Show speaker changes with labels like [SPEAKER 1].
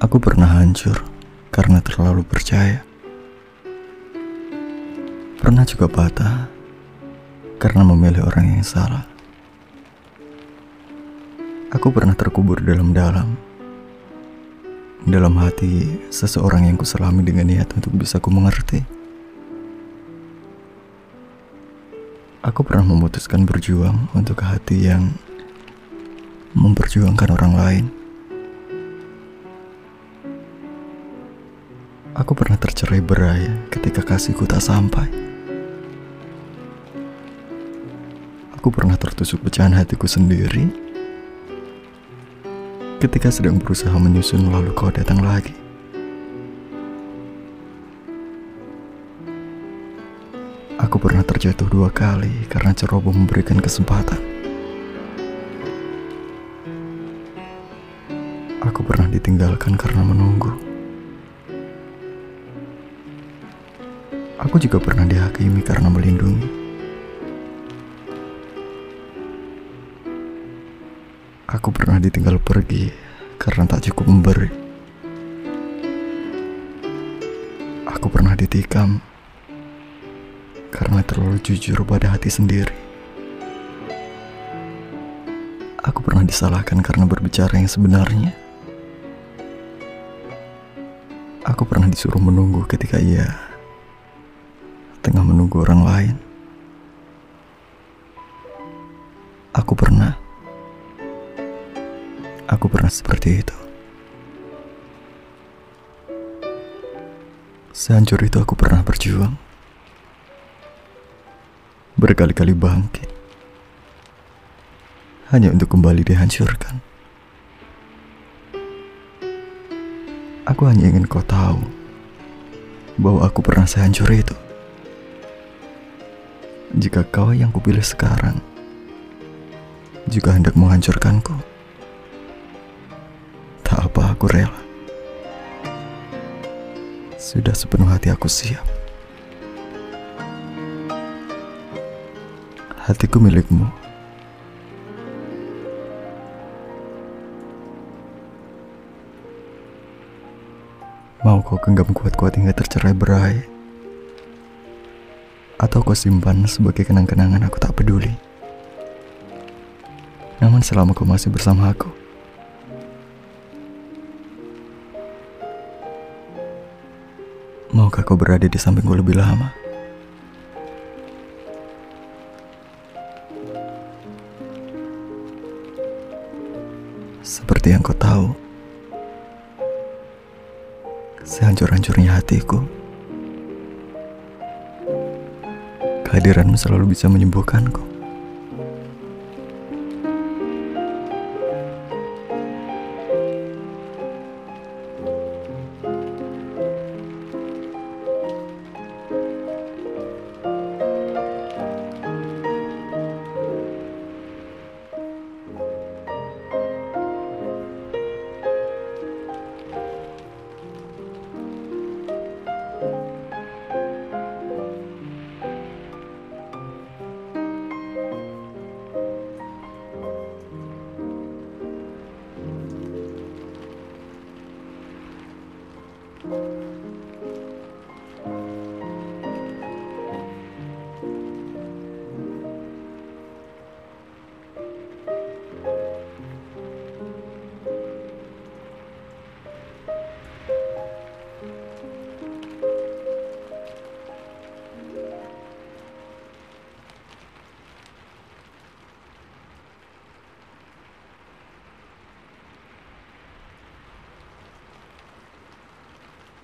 [SPEAKER 1] Aku pernah hancur karena terlalu percaya. Pernah juga patah karena memilih orang yang salah. Aku pernah terkubur dalam-dalam dalam hati seseorang yang kuselami dengan niat untuk bisa ku mengerti. Aku pernah memutuskan berjuang untuk hati yang memperjuangkan orang lain. Pernah tercerai berai ketika kasihku tak sampai. Aku pernah tertusuk pecahan hatiku sendiri ketika sedang berusaha menyusun lalu kau datang lagi. Aku pernah terjatuh dua kali karena ceroboh memberikan kesempatan. Aku pernah ditinggalkan karena menunggu. Aku juga pernah dihakimi karena melindungi. Aku pernah ditinggal pergi karena tak cukup memberi. Aku pernah ditikam karena terlalu jujur pada hati sendiri. Aku pernah disalahkan karena berbicara yang sebenarnya. Aku pernah disuruh menunggu ketika ia tengah menunggu orang lain. Aku pernah. Aku pernah seperti itu. Sehancur itu aku pernah berjuang. Berkali-kali bangkit. Hanya untuk kembali dihancurkan. Aku hanya ingin kau tahu bahwa aku pernah sehancur itu. Jika kau yang kupilih sekarang juga hendak menghancurkanku, tak apa aku rela. Sudah sepenuh hati aku siap. Hatiku milikmu. Mau kau genggam kuat-kuat hingga tercerai berai? Atau kau simpan sebagai kenang-kenangan aku tak peduli? Namun selama kau masih bersama aku, maukah kau berada di sampingku lebih lama? Seperti yang kau tahu, sehancur-hancurnya hatiku, kehadiranmu selalu bisa menyembuhkanku.